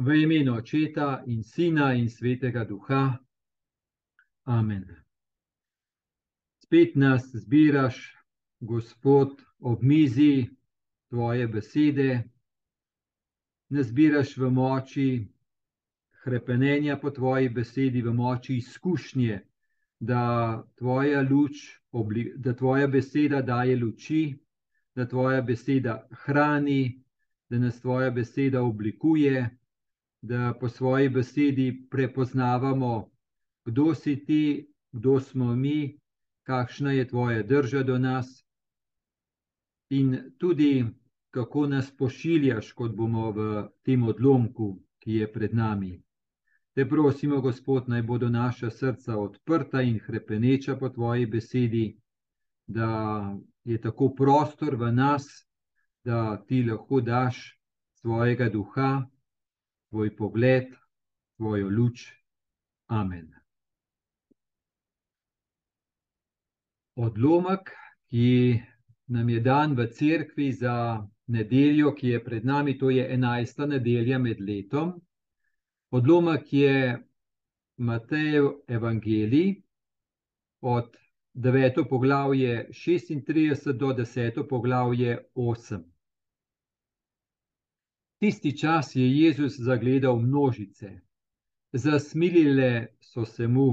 V imenu Očeta in Sina in Svetega Duha. Amen. Spet nas zbiraš, Gospod, ob mizi Tvoje besede, nas zbiraš v moči krepenja po Tvoji besedi, v moči izkušnje, da Tvoja luč, da Tvoja beseda daje luči, da Tvoja beseda hrani, da nas Tvoja beseda oblikuje da po svoji besedi prepoznavamo, kdo si ti, kdo smo mi, kakšna je tvoja drža do nas, in tudi kako nas pošiljaš, kot bomo v tem odlomku, ki je pred nami. Te prosimo, Gospod, naj bodo naša srca odprta in krepeneča po tvoji besedi, da je tako prostor v nas, da ti lahko daš svojega duha tvoj pogled, tvojo luč. Amen. Odlomek, ki nam je dan v cerkvi za nedeljo, ki je pred nami, to je enajsta nedelja med letom. Odlomek je Matejev evangelij od 9. poglavje 36 do 10. poglavje 8. Tisti čas je Jezus zagledal množice. Zasmilile so se mu,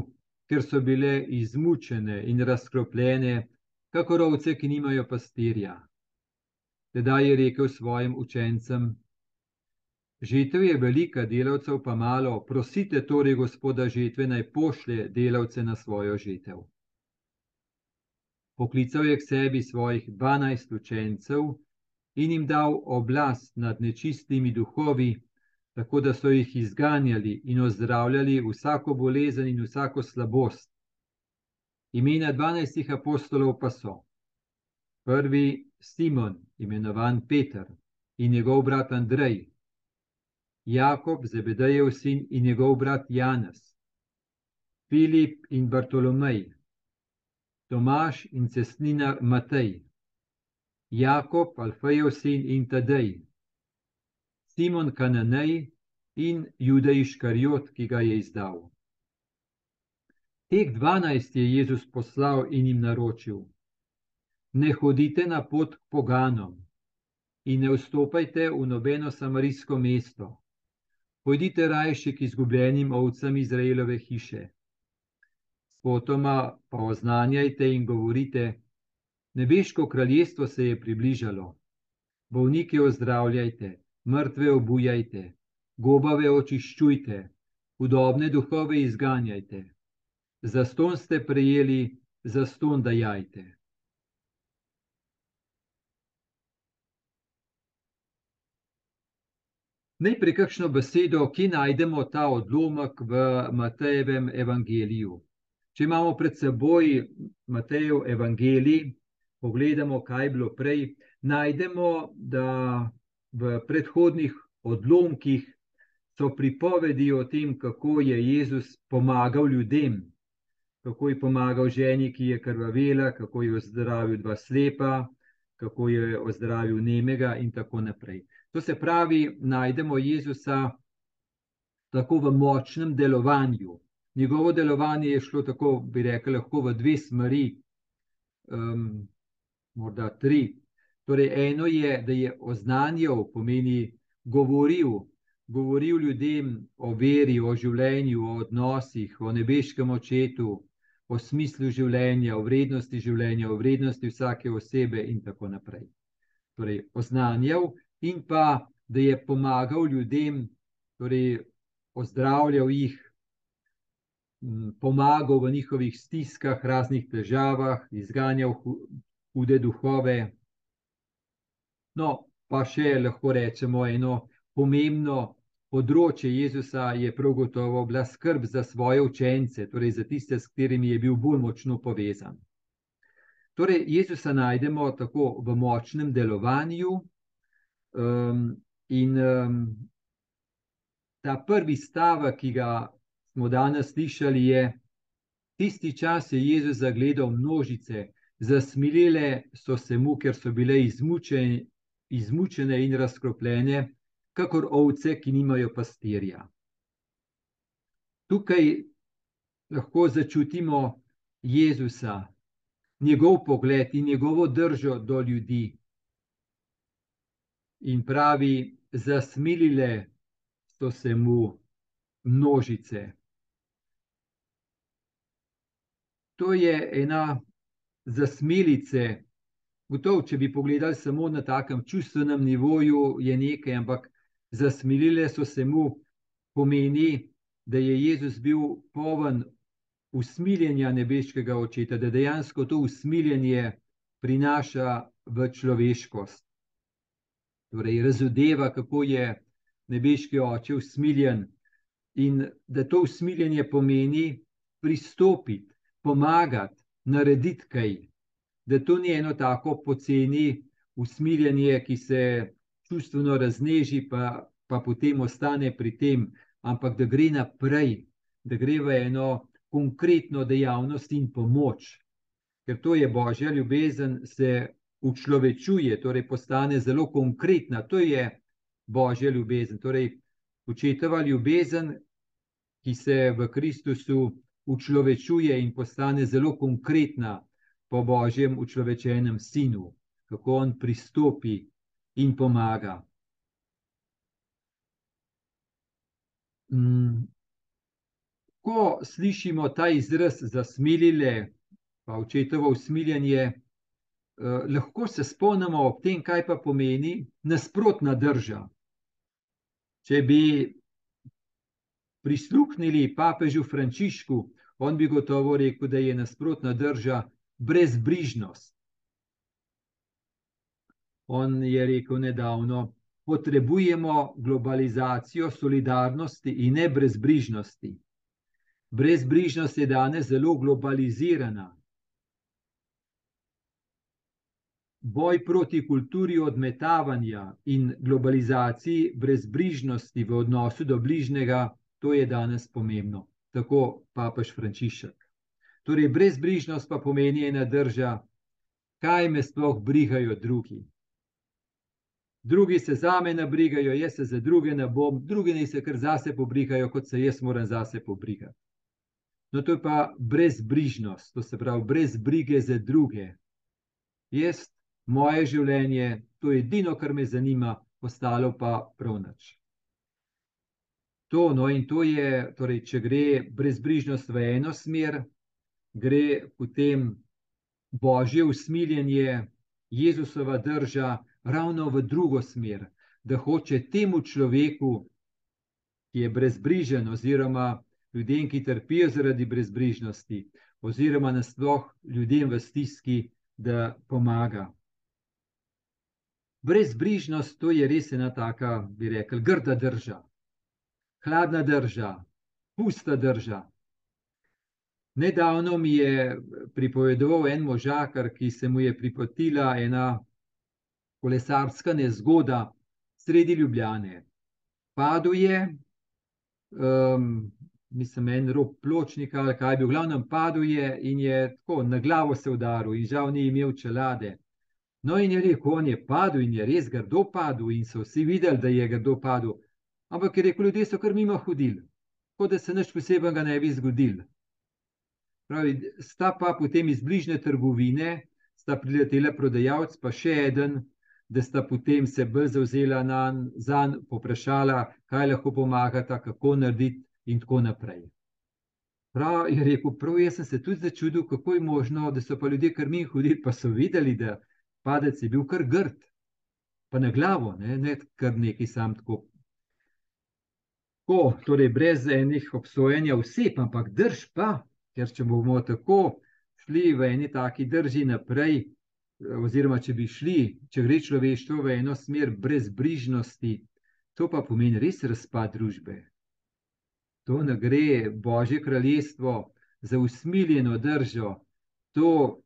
ker so bile izmučene in razkropljene, kot ovce, ki nimajo pastirja. Tedaj je rekel svojim učencem: Žitev je velika, delavcev pa malo, prosite torej gospoda žetve naj pošlje delavce na svojo žitev. Poklical je k sebi svojih dvanajst učencev in jim dal oblast nad nečistimi duhovi, tako da so jih izganjali in ozdravljali vsako bolezen in vsako slabost. Imena dvanajstih apostolov pa so: prvi Simon, imenovan Peter, in njegov brat Andrej, Jakob, Zebedejev sin in njegov brat Janez, Filip in Bartolomej, Tomaš in cestninar Matej. Jakob, Alfejev sin in Tadej, Simon Kananej in Judej Škarjot, ki ga je izdal. Teh dvanajst je Jezus poslal in jim naročil: Ne hodite na pot poganom in ne vstopajte v nobeno samarijsko mesto. Pojdite rajši k izgubljenim ovcam Izraelove hiše. Potoma pa oznanjajte in govorite, Nebeško kraljestvo se je približalo. Bolnike ozdravljajte, mrtve obujajte, gobave očiščujte, hudobne duhove izganjajte. Zaston ste prejeli, zaston dajajte. Najprej kakšno besedo, ki najdemo ta odlomek v Matejevem evangeliju. Če imamo pred seboj Matejev evangelij, pogledamo, kaj je bilo prej, najdemo, da v predhodnih odlomkih so pripovedi o tem, kako je Jezus pomagal ljudem, kako je pomagal ženi, ki je krvavela, kako je ozdravil dva slepa, kako je ozdravil nemega in tako naprej. To se pravi, najdemo Jezusa tako v močnem delovanju. Njegovo delovanje je šlo tako, bi rekel, lahko v dve smeri. Um, morda tri. Torej, eno je, da je oznanjal, pomeni govoril, govoril ljudem o veri, o življenju, o odnosih, o nebeškem očetu, o smislu življenja, o vrednosti življenja, o vrednosti vsake osebe in tako naprej. Torej, oznanjal in pa, da je pomagal ljudem, torej, ozdravljal jih. Pomagal v njihovih stiskah, raznih težavah, izganjal hude duhove. No, pa še lahko rečemo eno pomembno področje Jezusa je prav gotovo bila skrb za svoje učence, torej za tiste, s katerimi je bil bolj močno povezan. Torej, Jezusa najdemo tako v močnem delovanju, um, in um, ta prvi stavek, ki ga smo danes slišali, je: Tisti čas je Jezus zagledal množice, zasmilile so se mu, ker so bile izmučene, izmučene in razkropljene, kakor ovce, ki nimajo pastirja. Tukaj lahko začutimo Jezusa, njegov pogled in njegovo držo do ljudi. In pravi, zasmilile so se mu množice. To je ena zasmilice. Gotovo, če bi pogledali samo na takem čustvenem nivoju, je nekaj, ampak zasmilile so se mu, pomeni, da je Jezus bil poln usmiljenja nebeškega očeta, da dejansko to usmiljenje prinaša v človeškost. Torej, razodeva, kako je nebeški oče usmiljen, in da to usmiljenje pomeni pristopiti, pomagati, narediti kaj. Da to ni eno tako poceni usmiljenje, ki se čustveno razneži, pa, pa potem ostane pri tem, ampak da gre naprej, da gre v eno konkretno dejavnost in pomoč. Ker to je božja ljubezen, se učlovečuje, torej postane zelo konkretna. To je božja ljubezen, torej očetova ljubezen, ki se v Kristusu učlovečuje in postane zelo konkretna po božjem učlovečenem sinu, kako on pristopi in pomaga. Mm. Ko slišimo ta izraz zasmilile, pa očetovo usmiljenje, eh, lahko se spomnimo tem, kaj pa pomeni nasprotna drža. Če bi prisluhnili papežu Frančišku, on bi gotovo rekel, da je nasprotna drža brezbrižnost. On je rekel nedavno, potrebujemo globalizacijo solidarnosti in ne brezbrižnosti. Brezbrižnost je danes zelo globalizirana. Boj proti kulturi odmetavanja in globalizaciji brezbrižnosti v odnosu do bližnjega, to je danes pomembno, tako papež Frančišek. Torej, brezbrižnost pa pomeni ena drža, kaj me sploh brigajo drugi drugi se za me nabrigajo, jaz se za druge ne bom, drugi naj se kar zase pobrigajo, kot se jaz moram zase pobrigati. No, to je pa brezbrižnost, to se pravi, brez brige za druge. Jaz, moje življenje, to je edino, kar me zanima, ostalo pa prav nič. To, no, in to je, torej, če gre brezbrižnost v eno smer, gre potem božje usmiljenje, Jezusova drža, ravno v drugo smer, da hoče temu človeku, ki je brezbrižen, oziroma ljudem, ki trpijo zaradi brezbrižnosti, oziroma nasploh ljudem v stiski, da pomaga. Brezbrižnost to je res ena taka, bi rekel, grda drža, hladna drža, pusta drža. Nedavno mi je pripovedoval en možakar, ki se mu je pripotila ena kolesarska nezgoda sredi Ljubljane. Padel je, um, mislim, en rob pločnika ali kaj bi, v glavnem padel je in je tako na glavo se udaril in žal ni imel čelade. No in je rekel, on je padel in je res grdo padel in so vsi videli, da je grdo padel. Ampak je rekel, ljudje so kar mimo hodili, kot da se nič posebnega ne bi zgodil. Pravi, sta pa potem iz bližnje trgovine, sta priletela prodajalec, pa še eden, da sta potem se bolj zauzela za njega, poprašala, kaj lahko pomagata, kako narediti, in tako naprej. Prav je rekel, prav jaz sem se tudi začudil, kako je možno, da so pa ljudje kar mi hodili, pa so videli, da padec je bil kar grd, pa na glavo, ne, ne kar neki sam tako. Ko, torej, brez enih obsojenja vseh, ampak drž pa, ker če bomo tako šli v eni taki drži naprej, oziroma če bi šli, če gre človeštvo v eno smer brezbrižnosti, to pa pomeni res razpad družbe. To ne gre Božje kraljestvo za usmiljeno držo, to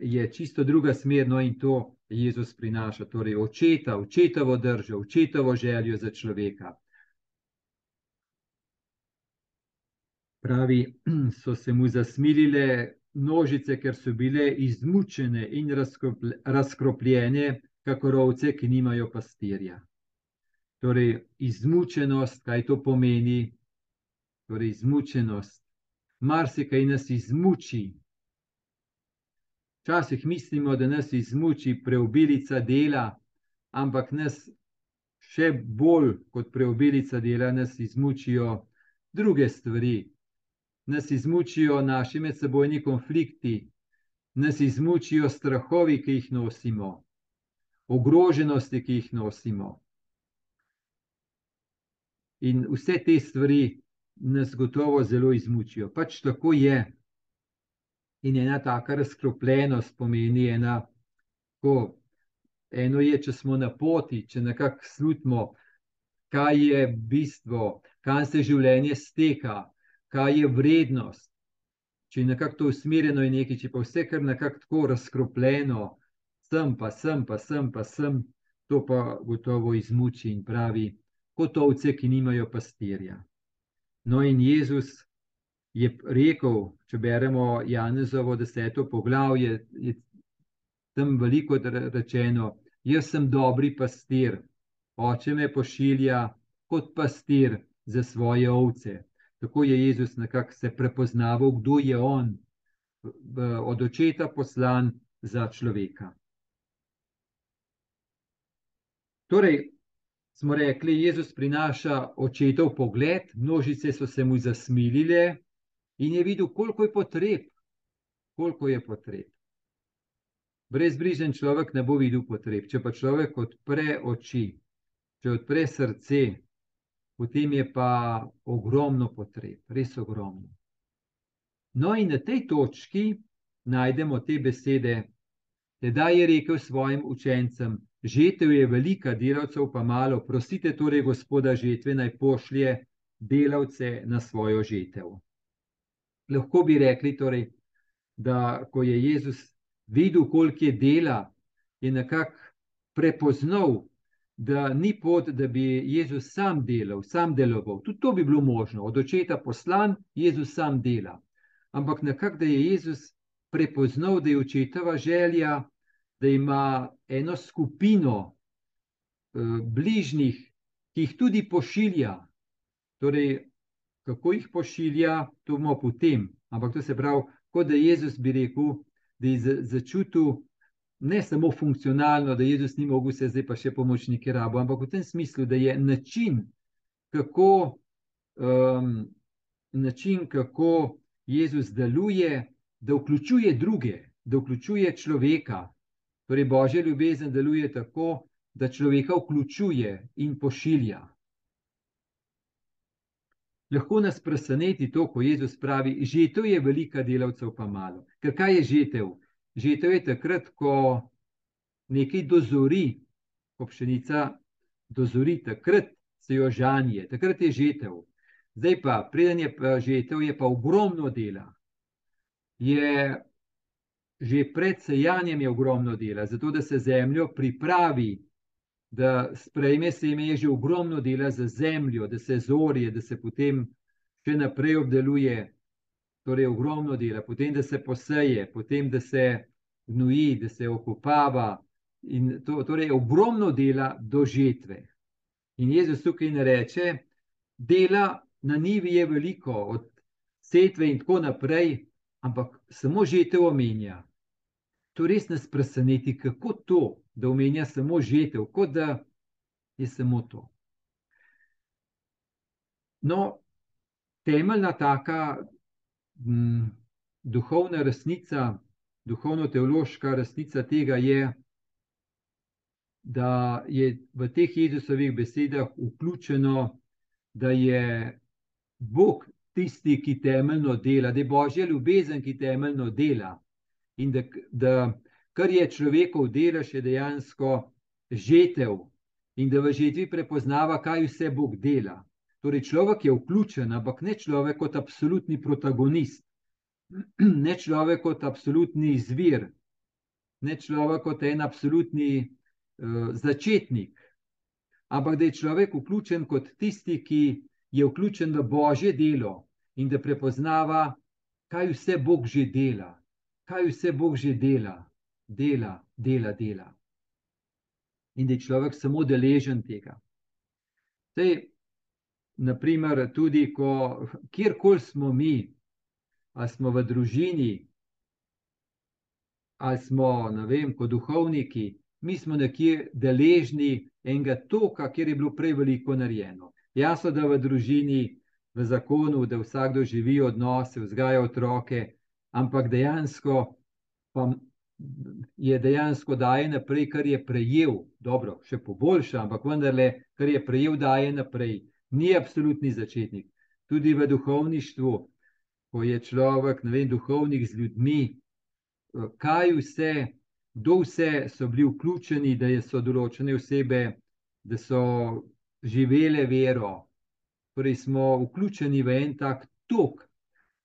je čisto druga smer, no in to Jezus prinaša, torej očeta, očetovo držo, očetovo željo za človeka. Pravi, so se mu zasmilile množice, ker so bile izmučene in razkropljene, kako ovce, ki nimajo pastirja. Torej, izmučenost, kaj to pomeni, torej, izmučenost. Marsikaj nas izmuči. Včasih mislimo, da nas izmuči preobilica dela, ampak nas še bolj kot preobilica dela, nas izmučijo druge stvari. Nas izmučijo naši medsebojni konflikti, nas izmučijo strahovi, ki jih nosimo, ogroženosti, ki jih nosimo. In vse te stvari nas gotovo zelo izmučijo. Pač tako je. In ena taka razkropljenost pomeni ena, ko eno je, če smo na poti, če nekako slutimo, kaj je bistvo, kam se življenje steka, kaj je vrednost. Če je nekako to usmerjeno in nekaj, če pa vse kar nekako tako razkropljeno, sem pa sem, pa sem, pa sem, to pa gotovo izmuči in pravi, kot ovce, ki nimajo pastirja. No, in Jezus je rekel, če beremo Janezovo deseto poglavje, je tam veliko rečeno, jaz sem dobri pastir, oče me pošilja kot pastir za svoje ovce. Tako je Jezus nekako se prepoznaval, kdo je on, od očeta poslan za človeka. Torej, smo rekli, Jezus prinaša očetov pogled, množice so se mu zasmilile in je videl, koliko je potreb. Koliko je potreb. Brezbrižen človek ne bo videl potreb. Če pa človek odpre oči, če odpre srce, potem je pa ogromno potreb, res ogromno. No, in na tej točki najdemo te besede. Tedaj je rekel svojim učencem: Žetev je velika, delavcev pa malo, prosite torej gospoda žetve naj pošlje delavce na svojo žetev. Lahko bi rekli, torej, da ko je Jezus videl, koliko je dela, je nekako prepoznal, da ni pot, da bi Jezus sam delal, sam deloval. Tudi to bi bilo možno, od očeta poslan, Jezus sam dela. Ampak nekako, da je Jezus prepoznal, da je očetova želja, da ima eno skupino eh, bližnjih, ki jih tudi pošilja. Torej, kako jih pošilja, to bomo potem. Ampak to se pravi, kot da Jezus bi rekel, da je začutil ne samo funkcionalno, da Jezus ni mogel se zdaj pa še pomočnike rabo, ampak v tem smislu, da je način, kako, um, način, kako Jezus deluje, da vključuje druge, da vključuje človeka, Torej, božja ljubezen deluje tako, da človeka vključuje in pošilja. Lahko nas preseneti to, ko Jezus pravi: Žetev je velika, delavcev pa malo. Ker kaj je žetev? Žetev je takrat, ko nekaj dozori, ko pšenica dozori, takrat se jo žanje, takrat je žetev. Zdaj pa, preden je pa žetev, je pa ogromno dela. Je že pred sejanjem je ogromno dela, zato da se zemljo pripravi, da sprejme seme, je že ogromno dela za zemljo, da se zorje, da se potem še naprej obdeluje. Torej, ogromno dela, potem da se poseje, potem da se gnoji, da se okopava. In to, torej, ogromno dela do žetve. In Jezus tukaj ne reče, dela na nivi je veliko, od setve in tako naprej, ampak samo žetev omenja. To res nas preseneti, kako to, da omenja samo žetev, kot da je samo to. No, temeljna taka m, mm, duhovna resnica, duhovno-teološka resnica tega je, da je v teh Jezusovih besedah vključeno, da je Bog tisti, ki temeljno dela, da je Božja ljubezen, ki temeljno dela in da, da kar je človekov delež, je dejansko žetev in da v žetvi prepoznava, kaj vse Bog dela. Torej, človek je vključen, ampak ne človek kot absolutni protagonist, ne človek kot absolutni izvir, ne človek kot en absolutni uh, začetnik, ampak da je človek vključen kot tisti, ki je vključen v božje delo in da prepoznava, kaj vse Bog že dela. Kaj vse Bog že dela, dela, dela, dela. In da je človek samo deležen tega. Tej, naprimer, tudi ko, kjerkoli smo mi, ali smo v družini, ali smo, ne vem, kot duhovniki, mi smo nekje deležni enega toka, kjer je bilo prej veliko narejeno. Jasno, da v družini, v zakonu, da vsakdo živi odnose, vzgaja otroke, ampak dejansko pa je dejansko daje naprej, kar je prejel, dobro, še poboljša, ampak vendarle, kar je prejel, daje naprej. Ni absolutni začetnik. Tudi v duhovništvu, ko je človek, ne vem, duhovnik z ljudmi, kaj vse, kdo vse so bili vključeni, da so določene osebe, da so živele vero. Torej, smo vključeni v en tak tok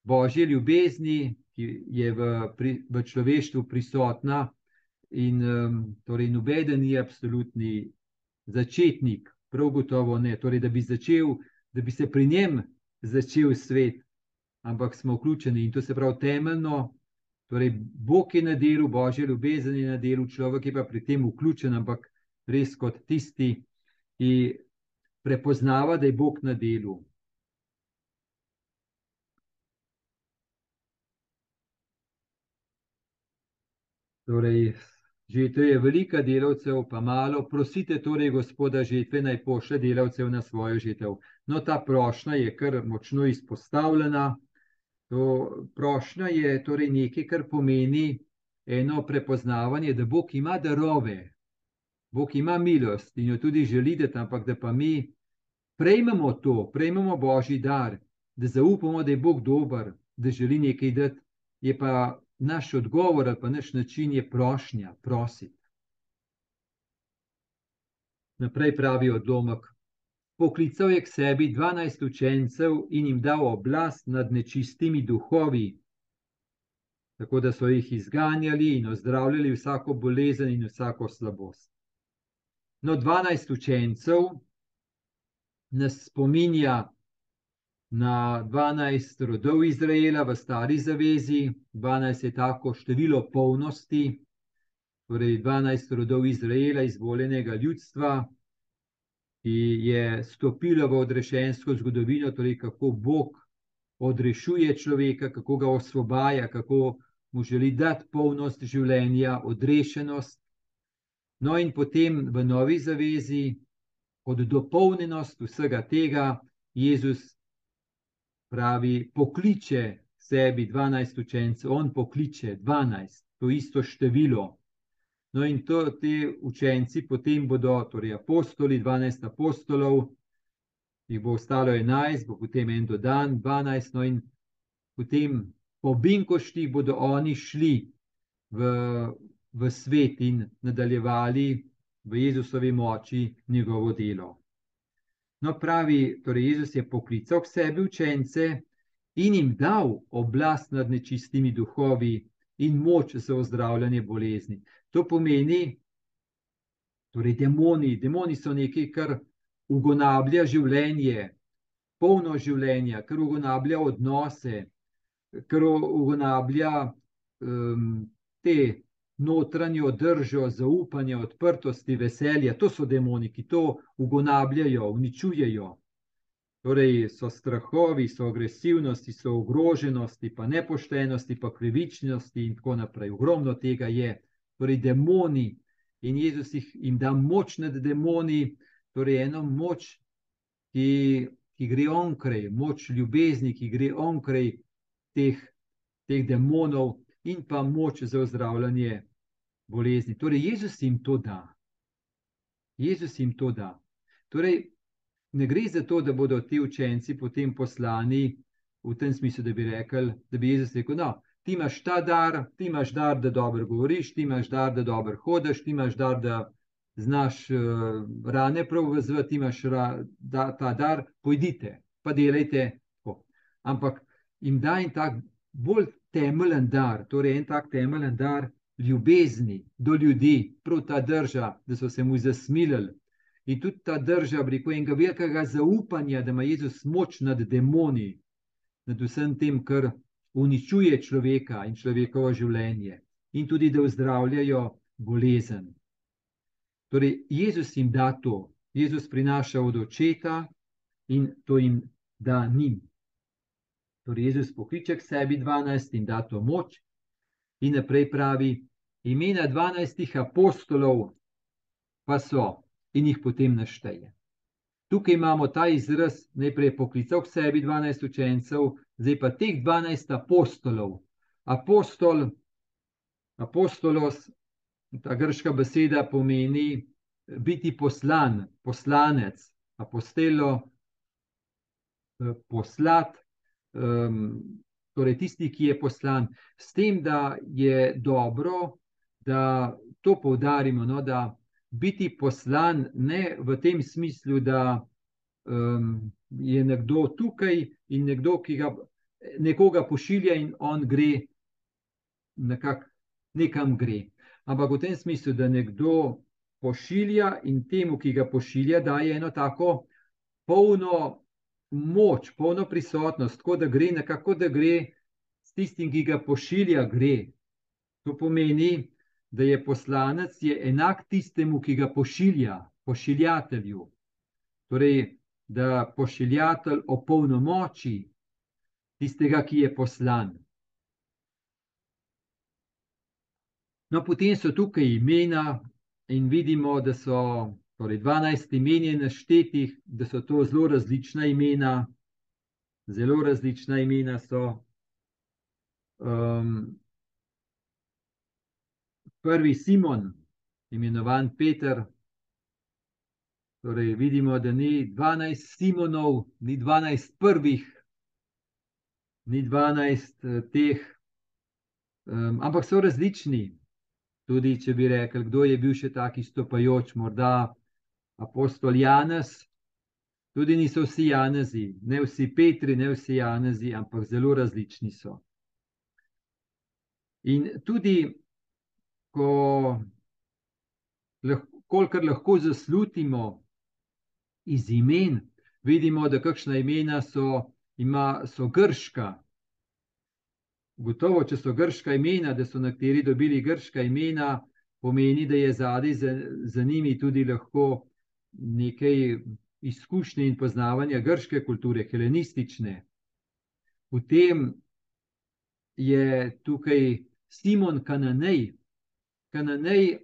božje ljubezni, ki je v, pri, v človeštvu prisotna, in um, torej nobeden ni absolutni začetnik, prav gotovo ne. Torej, da bi začel, da bi se pri njem začel svet, ampak smo vključeni in to se pravi temeljno. Torej, Bog je na delu, božje ljubezen je na delu, človek je pa pri tem vključen, ampak res kot tisti, ki prepoznava, da je Bog na delu. Torej, žetve je velika delavcev, pa malo. Prosite torej gospoda žetve naj pošle delavcev na svojo žetev. No, ta prošnja je kar močno izpostavljena. To prošnja je torej nekaj, kar pomeni eno prepoznavanje, da Bog ima darove, Bog ima milost in jo tudi želi, da ampak da pa mi prejmemo to, prejmemo božji dar, da zaupamo, da je Bog dober, da želi nekaj dati, je pa naš odgovor ali pa naš način je prošnja, prositi. Naprej pravi odlomek. Poklical je k sebi dvanajst učencev in jim dal oblast nad nečistimi duhovi, tako da so jih izganjali in ozdravljali vsako bolezen in vsako slabost. No, dvanajst učencev nas spominja na 12 rodov Izraela v Stari zavezi, 12 je tako število polnosti, torej 12 rodov Izraela, izvoljenega ljudstva, ki je stopilo v odrešensko zgodovino, torej kako Bog odrešuje človeka, kako ga osvobaja, kako mu želi dati polnost življenja, odrešenost. No, in potem v novi zavezi, kot dopolnjenost vsega tega, Jezus pravi, pokliče sebi 12 učencev, on pokliče 12, to isto število. No, in to, te učenci potem bodo, torej apostoli, 12 apostolov, jih bo ostalo 11, bo potem en dodan, 12, no in potem po binkoštih bodo oni šli v, v svet in nadaljevali v Jezusovi moči njegovo delo. No, pravi, torej Jezus je poklical k sebi učence in jim dal oblast nad nečistimi duhovi in moč za ozdravljanje bolezni. To pomeni, torej demoni, demoni so nekaj, kar ugonablja življenje, polno življenja, kar ugonablja odnose, kar ugonablja um, te notranjo držo, zaupanje, odprtosti, veselja, to so demoni, ki to ugonabljajo, uničujejo. Torej, so strahovi, so agresivnosti, so ogroženosti, pa nepoštenosti, pa krivičnosti, in tako naprej. Ogromno tega je, torej, demoni. In Jezus jim da moč nad demoni, torej eno moč, ki, ki gre onkraj, moč ljubezni, ki gre onkraj teh, teh demonov, in pa moč za ozdravljanje bolezni. Torej, Jezus jim to da. Jezus jim to da. Torej, ne gre za to, da bodo ti učenci potem poslani v tem smislu, da bi rekli, da bi Jezus rekel: No, ti imaš ta dar, ti imaš dar, da dobro govoriš, ti imaš dar, da dobro hodiš, ti imaš dar, da znaš uh, rane pravzvati, ti imaš ra, da, ta dar, pojdite, pa delajte. Tako. Ampak jim da en tak bolj temeljen dar, torej en tak temeljen dar, ljubezni do ljudi, prav ta drža, da so se mu zasmilili. In tudi ta drža, preko enega velikega zaupanja, da ima Jezus moč nad demoni, nad vsem tem, kar uničuje človeka in človekovo življenje, in tudi da zdravljajo bolezen. Torej, Jezus jim da to, Jezus prinaša od očeta in to jim da njim. Torej, Jezus pokliče k sebi 12 in da to moč, in naprej pravi: Imena 12 apostolov pa so, in jih potem našteje. Tukaj imamo ta izraz, najprej poklical k sebi 12 učencev, zdaj pa teh 12 apostolov. Apostol, apostolos, ta grška beseda pomeni biti poslan, poslanec, apostelo, poslat, um, torej tisti, ki je poslan. S tem, da je dobro, da to poudarimo, no, da biti poslan ne v tem smislu, da um, je nekdo tukaj in nekdo, ki ga nekoga pošilja in on gre, nekak, nekam gre. Ampak v tem smislu, da nekdo pošilja in temu, ki ga pošilja, daje eno tako polno moč, polno prisotnost, tako da gre nekako, da gre s tistim, ki ga pošilja, gre. To pomeni, da je poslanec je enak tistemu, ki ga pošilja, pošiljatelju. Torej, da pošiljatelj opolnomoči tistega, ki je poslan. No, potem so tukaj imena, in vidimo, da so torej 12 imen naštetih, da so to zelo različna imena, zelo različna imena so. Um, prvi Simon, imenovan Peter. Torej, vidimo, da ni 12 Simonov, ni 12 prvih, ni 12 teh, um, ampak so različni. Tudi, če bi rekli, kdo je bil še taki stopajoč, morda apostol Janez, tudi niso vsi Janezi, ne vsi Petri, ne vsi Janezi, ampak zelo različni so. In tudi, ko lahko, lahko zaslutimo iz imen, vidimo, da kakšna imena so, ima, so grška, Gotovo, če so grška imena, da so nekateri dobili grška imena, pomeni, da je zadaj za, za njimi tudi lahko nekaj izkušnje in poznavanja grške kulture, helenistične. Potem je tukaj Simon Kananej. Kananej,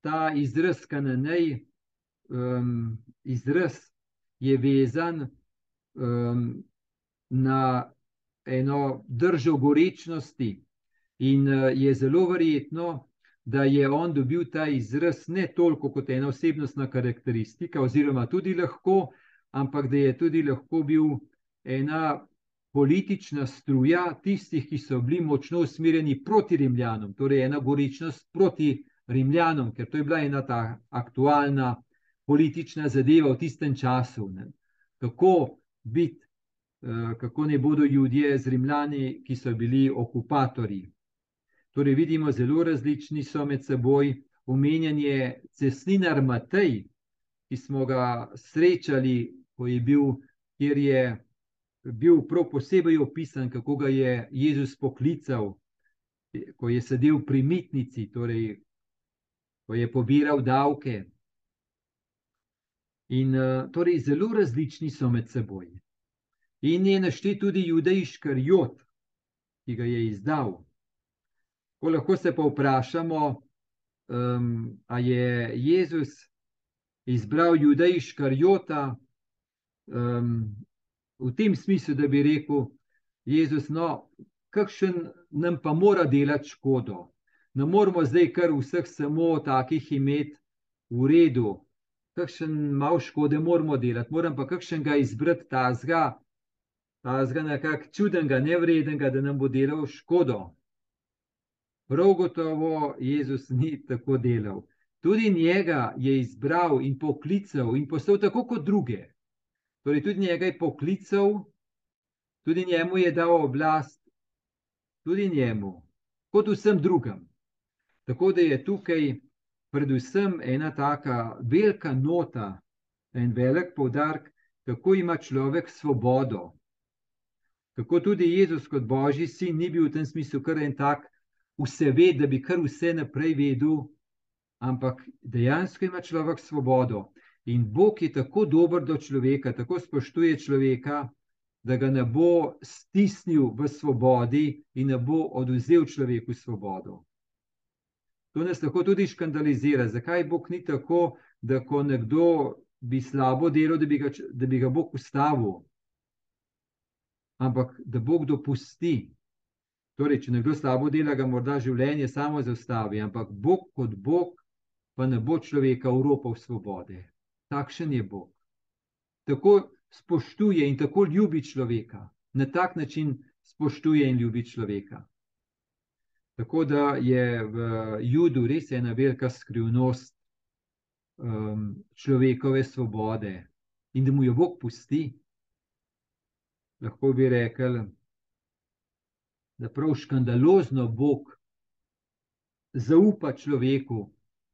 ta izraz Kananej, um, izraz je vezan um, na eno držo gorečnosti, in eh, je zelo verjetno, da je on dobil ta izraz ne toliko kot ena osebnostna karakteristika, oziroma tudi lahko, ampak da je tudi lahko bil ena politična struja tistih, ki so bili močno usmerjeni proti Rimljanom, torej ena gorečnost proti Rimljanom, ker to je bila ena ta aktualna politična zadeva v tistem času. Ne. Kako biti Eh, kako ne bodo ljudje z Rimljani, ki so bili okupatorji. Torej, vidimo, zelo različni so med seboj. Omenjen je cesninar Matej, ki smo ga srečali, ko je bil, kjer je bil prav posebej opisan, kako ga je Jezus poklical, ko je sedel pri mitnici, torej, ko je pobiral davke. In torej, zelo različni so med seboj. In je naštel tudi judejski karjot, ki ga je izdal. Ko lahko se pa vprašamo, um, ali je Jezus izbral judejski karjota um, v tem smislu, da bi rekel: Jezus, no, kakšen nam pa mora delati škodo. Ne moramo zdaj kar vseh samo takih imeti v redu, kakšen malo škode moramo delati, moram pa kakšen ga izbrati tazga zga nekako čudenega, nevrednega, da nam bo delal škodo. Prav gotovo Jezus ni tako delal. Tudi njega je izbral in poklical in postal tako kot druge. Torej, tudi njega je poklical, tudi njemu je dal oblast, tudi njemu, kot vsem drugim. Tako da je tukaj predvsem ena taka velika nota, en velik poudarek, kako ima človek svobodo. Kako tudi Jezus kot Božji sin ni bil v tem smislu kar en tak vse ved, da bi kar vse naprej vedel, ampak dejansko ima človek svobodo. In Bog je tako dober do človeka, tako spoštuje človeka, da ga ne bo stisnil v svobodi in ne bo oduzel človeku svobodo. To nas lahko tudi škandalizira. Zakaj Bog ni tako, da ko nekdo bi slabo delo, da bi ga, da bi ga Bog ustavil, ampak da Bog dopusti. Torej, če nekdo slabo dela, ga morda življenje samo zaustavi, ampak Bog kot Bog pa ne bo človeka uropal svobode. Takšen je Bog. Tako spoštuje in tako ljubi človeka, na tak način spoštuje in ljubi človeka. Tako da je v Judu res ena velika skrivnost um, človekove svobode in da mu jo Bog pusti. Lahko bi rekel, da prav škandalozno Bog zaupa človeku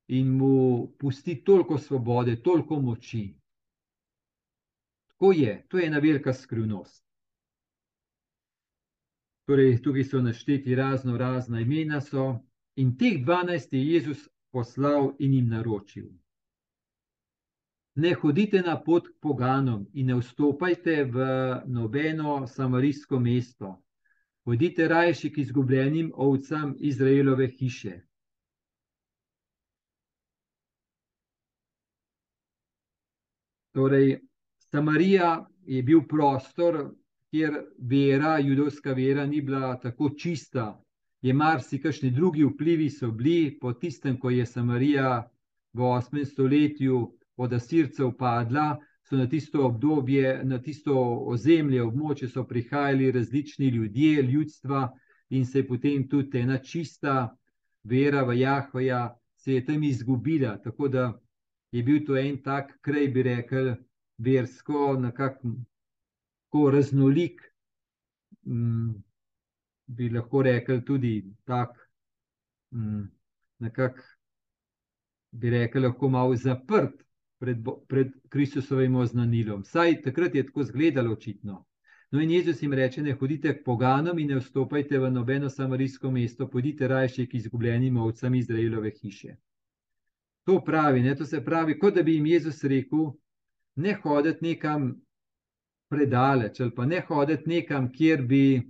in mu pusti toliko svobode, toliko moči. Tako je, to je ena velika skrivnost. Torej, tukaj so našteti razno razna imena, so, in teh 12 je Jezus poslal in jim naročil. Ne hodite na pot k poganom in ne vstopajte v nobeno samarijsko mesto. Pojdite rajši k izgubljenim ovcam Izraelove hiše. Torej, Samarija je bil prostor, kjer vera, judovska vera, ni bila tako čista. Je marsikšni drugi vplivi so bili, po tistem, ko je Samarija v 8. stoletju od Asircev padla, so na tisto obdobje, na tisto ozemlje, območje so prihajali različni ljudje, ljudstva in se je potem tudi ena čista vera v Jahvoja se je tam izgubila. Tako da je bil to en tak kraj, bi rekel, versko, nekako raznolik, m, bi lahko rekel, tudi tako, nekako bi rekel, lahko malo zaprt pred, pred Kristusovim oznanilom. Saj takrat je tako izgledalo očitno. No, in Jezus jim reče: Ne hodite k poganom in ne vstopajte v nobeno samarijsko mesto, pojdite raje k izgubljenim ovcam Izraelove hiše. To pravi, ne, to se pravi, kot da bi jim Jezus rekel: Ne hoditi nekam predaleč, ali pa ne hoditi nekam, kjer, bi,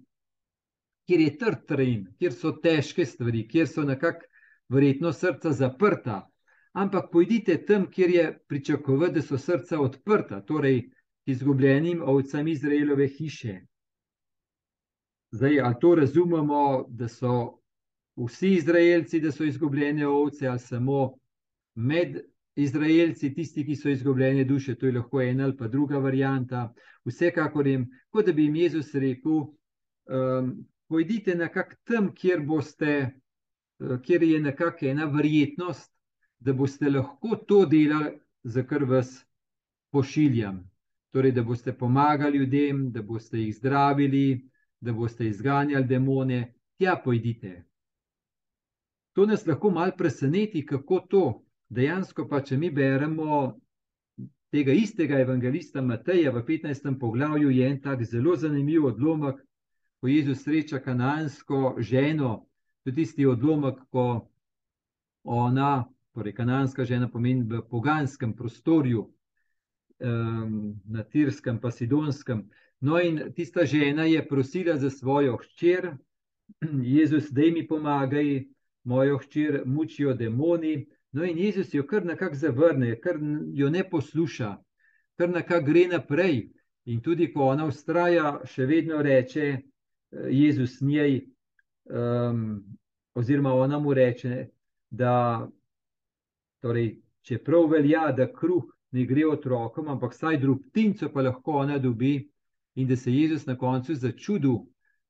kjer je trd teren, kjer so težke stvari, kjer so nekako verjetno srca zaprta. Ampak pojdite tam, kjer je pričakovati, da so srca odprta, torej izgubljenim ovcam Izraelove hiše. Zdaj, ali to razumemo, da so vsi Izraelci, da so izgubljene ovce, ali samo med Izraelci, tisti, ki so izgubljene duše, to je lahko ena ali pa druga varijanta. Vsekakor jim, kot da bi jim Jezus rekel, um, pojdite nekako tam, kjer, boste, uh, kjer je nekako ena verjetnost, da boste lahko to delali, za kar vas pošiljam. Torej, da boste pomagali ljudem, da boste jih zdravili, da boste izganjali demone, tja pojdite. To nas lahko malo preseneti, kako to. Dejansko pa, če mi beremo tega istega evangelista Mateja v 15. poglavju, je en tak zelo zanimiv odlomek, ko Jezus sreča kanansko ženo, tudi tisti odlomek, ko ona, torej kananska žena, pomeni v poganskem prostoru, um, na Tirskem, pa Sidonskem. No, in tista žena je prosila za svojo hčer, Jezus, da mi pomagaj, mojo hčer mučijo demoni. No, in Jezus jo kar nekako zavrne, kar jo ne posluša, kar nekako gre naprej. In tudi, ko ona ustraja, še vedno reče eh, Jezus njej, um, oziroma ona mu reče, da torej, čeprav velja, da kruh ne gre otrokom, ampak vsaj drobtinco pa lahko ona dobi, in da se Jezus na koncu začudi,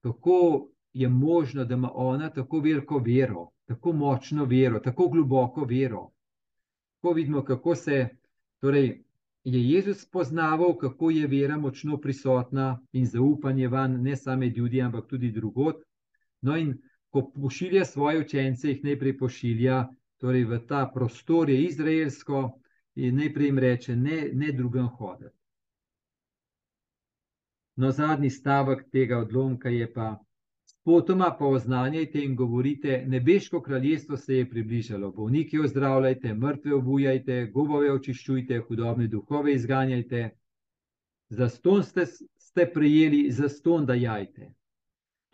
kako je možno, da ima ona tako veliko vero tako močno vero, tako globoko vero. Ko vidimo, kako se torej, je Jezus spoznaval, kako je vera močno prisotna in zaupanje van, ne samo med ljudmi, ampak tudi drugot. No, in ko pošilja svoje učence, jih najprej pošilja torej, v ta prostor, je izraelsko, in najprej jim reče: Ne, ne drugem hoditi. No, zadnji stavek tega odlomka je pa: Potoma pa oznanjajte in govorite, nebeško kraljestvo se je približalo. Bolniki ozdravljajte, mrtve obujajte, gobove očiščujte, hudobne duhove izganjajte. Zaston ste, ste prejeli, zaston dajajte.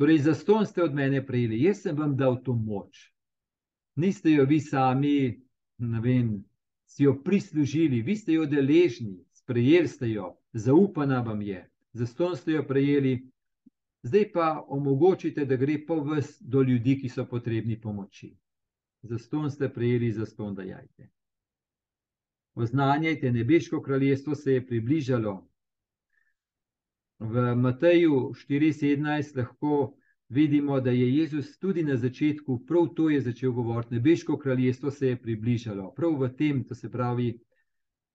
Torej, zaston ste od mene prejeli, jaz sem vam dal to moč. Niste jo vi sami, ne vem, si jo prislužili, vi ste jo deležni, sprejeli ste jo, zaupana vam je, zaston ste jo prejeli, zdaj pa omogočite, da gre po vas do ljudi, ki so potrebni pomoči. Zaston ste prejeli, zaston dajajte. Oznanjajte, nebeško kraljestvo se je približalo. V Mateju 4:17 lahko vidimo, da je Jezus tudi na začetku prav to je začel govoriti. Nebeško kraljestvo se je približalo. Prav v tem, to se pravi,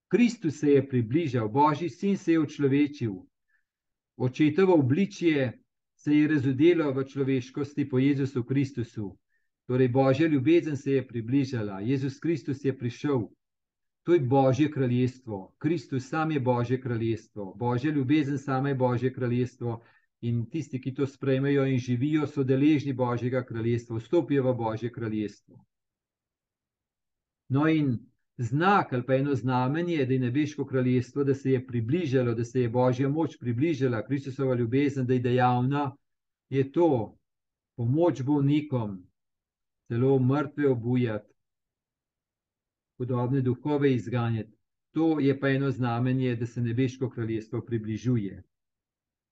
Kristus se je približal, Božji sin se je učlovečil. Očetovo obličje se je razodelo v človeškosti po Jezusu Kristusu. Torej, Božja ljubezen se je približala, Jezus Kristus je prišel. To je Božje kraljestvo. Kristus sam je Božje kraljestvo, Božja ljubezen sama je Božje kraljestvo. In tisti, ki to sprejmejo in živijo, so deležni Božjega kraljestva, vstopijo v Božje kraljestvo. No, in znak ali pa eno znamenje, da je nebeško kraljestvo, da se je približalo, da se je božja moč približala, Kristusova ljubezen, da je dejavna, je to pomoč bolnikom, celo mrtve obujati, podobne duhove izganjati. To je pa eno znamenje, da se nebeško kraljestvo približuje.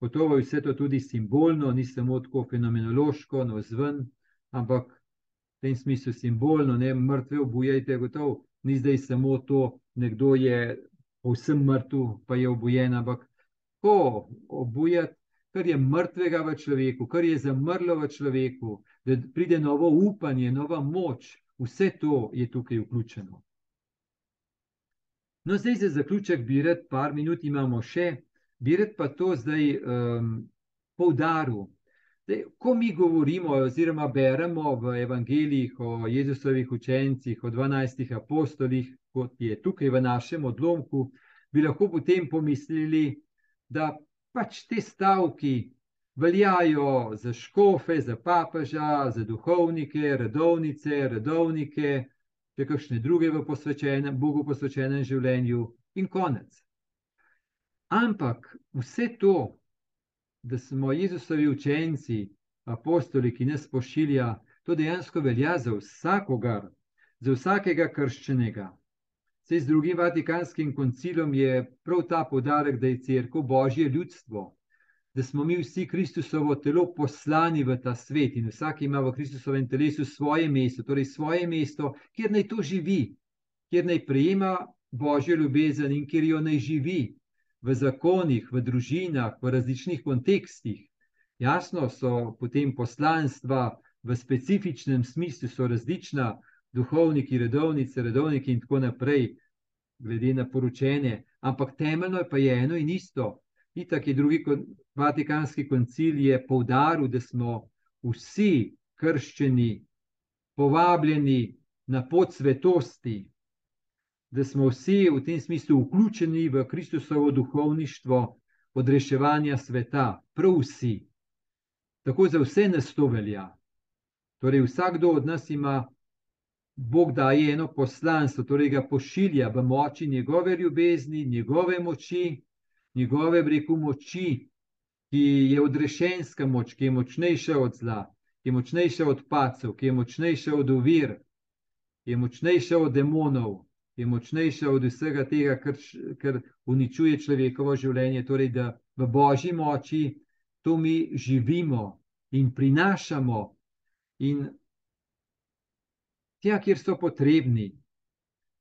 Gotovo je vse to tudi simbolno, ni samo tako fenomenološko, no zven, ampak tem smislu simbolno, ne mrtve obujajte, gotovo ni zdaj samo to, nekdo je povsem mrtev, pa je obojen, ampak ko obujati, kar je mrtvega v človeku, kar je zamrlo v človeku, da pride novo upanje, nova moč, vse to je tukaj vključeno. No, zdaj za zaključek bi rad, par minut imamo še, bi rad pa to zdaj um, poudaril. Zdaj, ko mi govorimo, oziroma beremo v evangelijih o Jezusovih učencih, o 12 apostolih, kot je tukaj v našem odlomku, bi lahko potem pomislili, da pač te stavki veljajo za škofe, za papeža, za duhovnike, redovnice, redovnike, še kakšne druge v posvečenem, Bogu posvečenem življenju in konec. Ampak vse to, da smo Jezusovi učenci, apostoli, ki nas pošilja, to dejansko velja za vsakogar, za vsakega krščenega. Sej z drugim Vatikanskim koncilom je prav ta podarek, da je crkva božje ljudstvo, da smo mi vsi Kristusovo telo poslani v ta svet in vsak ima v Kristusovem telesu svoje mesto, torej svoje mesto, kjer naj to živi, kjer naj prejema božjo ljubezen in kjer jo naj živi, v zakonih, v družinah, v različnih kontekstih. Jasno so potem poslanstva v specifičnem smislu, so različna, duhovniki, redovnice, redovniki in tako naprej, glede na poročene, ampak temeljno je pa je eno in isto. Itak je drugi Vatikanski koncil je poudaril, da smo vsi krščeni, povabljeni na pot svetosti, da smo vsi v tem smislu vključeni v Kristusovo duhovništvo odreševanja sveta, prav vsi. Tako za vse nas to velja. Torej, vsakdo od nas ima, Bog daje eno poslanstvo, torej ga pošilja v moči njegove ljubezni, njegove moči, njegove breku moči, ki je odrešenska moč, ki je močnejša od zla, ki je močnejša od pacev, ki je močnejša od ovir, ki je močnejša od demonov, je močnejša od vsega tega, kar, kar uničuje človekovo življenje. Torej, da v božji moči to mi živimo in prinašamo, in tja, kjer so potrebni,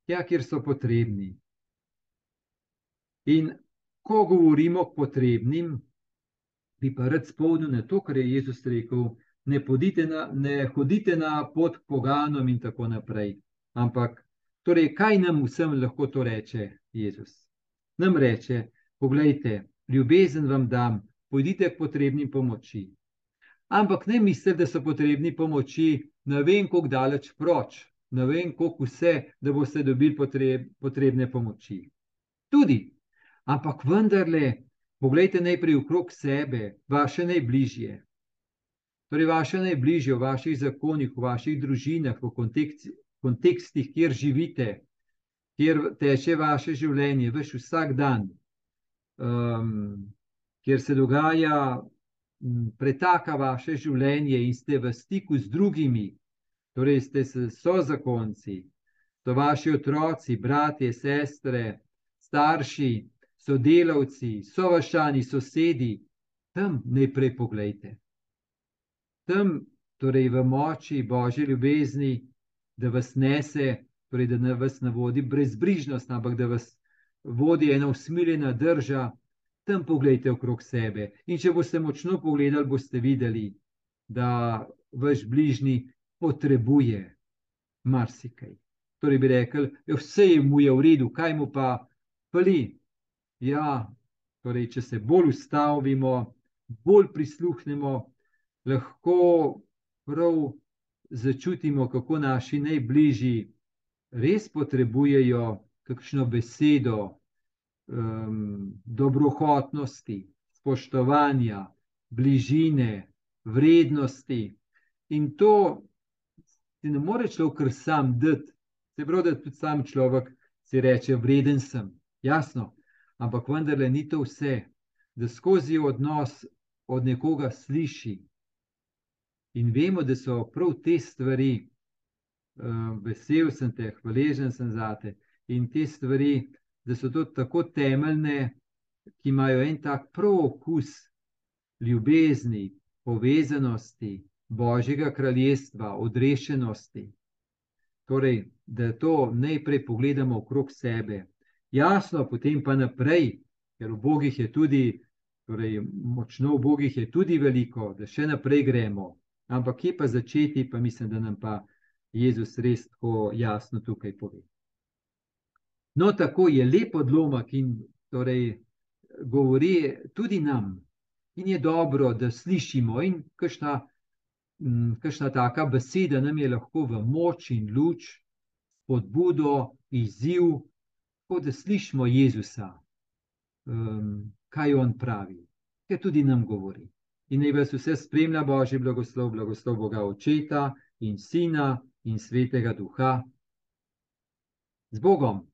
tja, kjer so potrebni. In ko govorimo o potrebnim, bi pa rad spomnil na to, kar je Jezus rekel: ne, na, ne hodite na pot poganom in tako naprej. Ampak Torej, kaj nam vsem lahko to reče Jezus? Nam reče: Poglejte, ljubezen vam dam, pojdite k potrebnim pomoči. Ampak ne mislite, da so potrebni pomoči, ne vem, kako daleč proč, ne vem, kako vse, da boste dobili potreb, potrebne pomoči. Tudi, ampak vendarle, pogledajte najprej okrog sebe, vaše najbližje. torej vaše najbližje, v vaših zakonih, v vaših družinah, v kontekstih, kjer živite, kjer teče vaše življenje, veš vsak dan, um, kjer se dogaja, m, pretaka vaše življenje in ste v stiku z drugimi, torej ste so zakonci, to vaši otroci, bratje, sestre, starši, sodelavci, sovašani, sosedi, tam najprej pogledajte. Tam, torej v moči Božje ljubezni, da vas nese, torej da vas ne vodi brezbrižnost, ampak da vas vodi ena usmiljena drža, tam pogledajte okrog sebe. In če boste močno pogledali, boste videli, da vaš bližnji potrebuje marsikaj. Torej bi ja, vse je mu je v redu, kaj mu pa pali. Ja, torej, če se bolj ustavimo, bolj prisluhnemo, lahko prav začutimo, kako naši najbližji res potrebujejo kakšno besedo um, dobrohotnosti, spoštovanja, bližine, vrednosti. In to ti ne more človek kar sam dati, se pravi, da tudi sam človek si reče: Vreden sem, jasno. Ampak vendarle ni to vse, da skozi odnos od nekoga sliši, In vemo, da so prav te stvari, uh, vesel sem te, hvaležen sem za te. In te stvari, da so to tako temeljne, ki imajo en tak prav okus ljubezni, povezanosti, Božjega kraljestva, odrešenosti. Torej, da to najprej pogledamo okrog sebe. Jasno, potem pa naprej, ker v Bogih je tudi, torej, močno v Bogih je tudi veliko, da še naprej gremo. Ampak kje pa začeti, pa mislim, da nam pa Jezus res tako jasno tukaj pove. No, tako je lep odlomek in torej govori tudi nam. In je dobro, da slišimo, in kakšna, kakšna taka beseda nam je lahko v moč in luč, podbudo, izziv, tako da slišimo Jezusa, um, kaj on pravi, ker tudi nam govori in naj vas vse spremlja Božji blagoslov, blagoslov Boga Očeta in Sina in Svetega Duha. Z Bogom.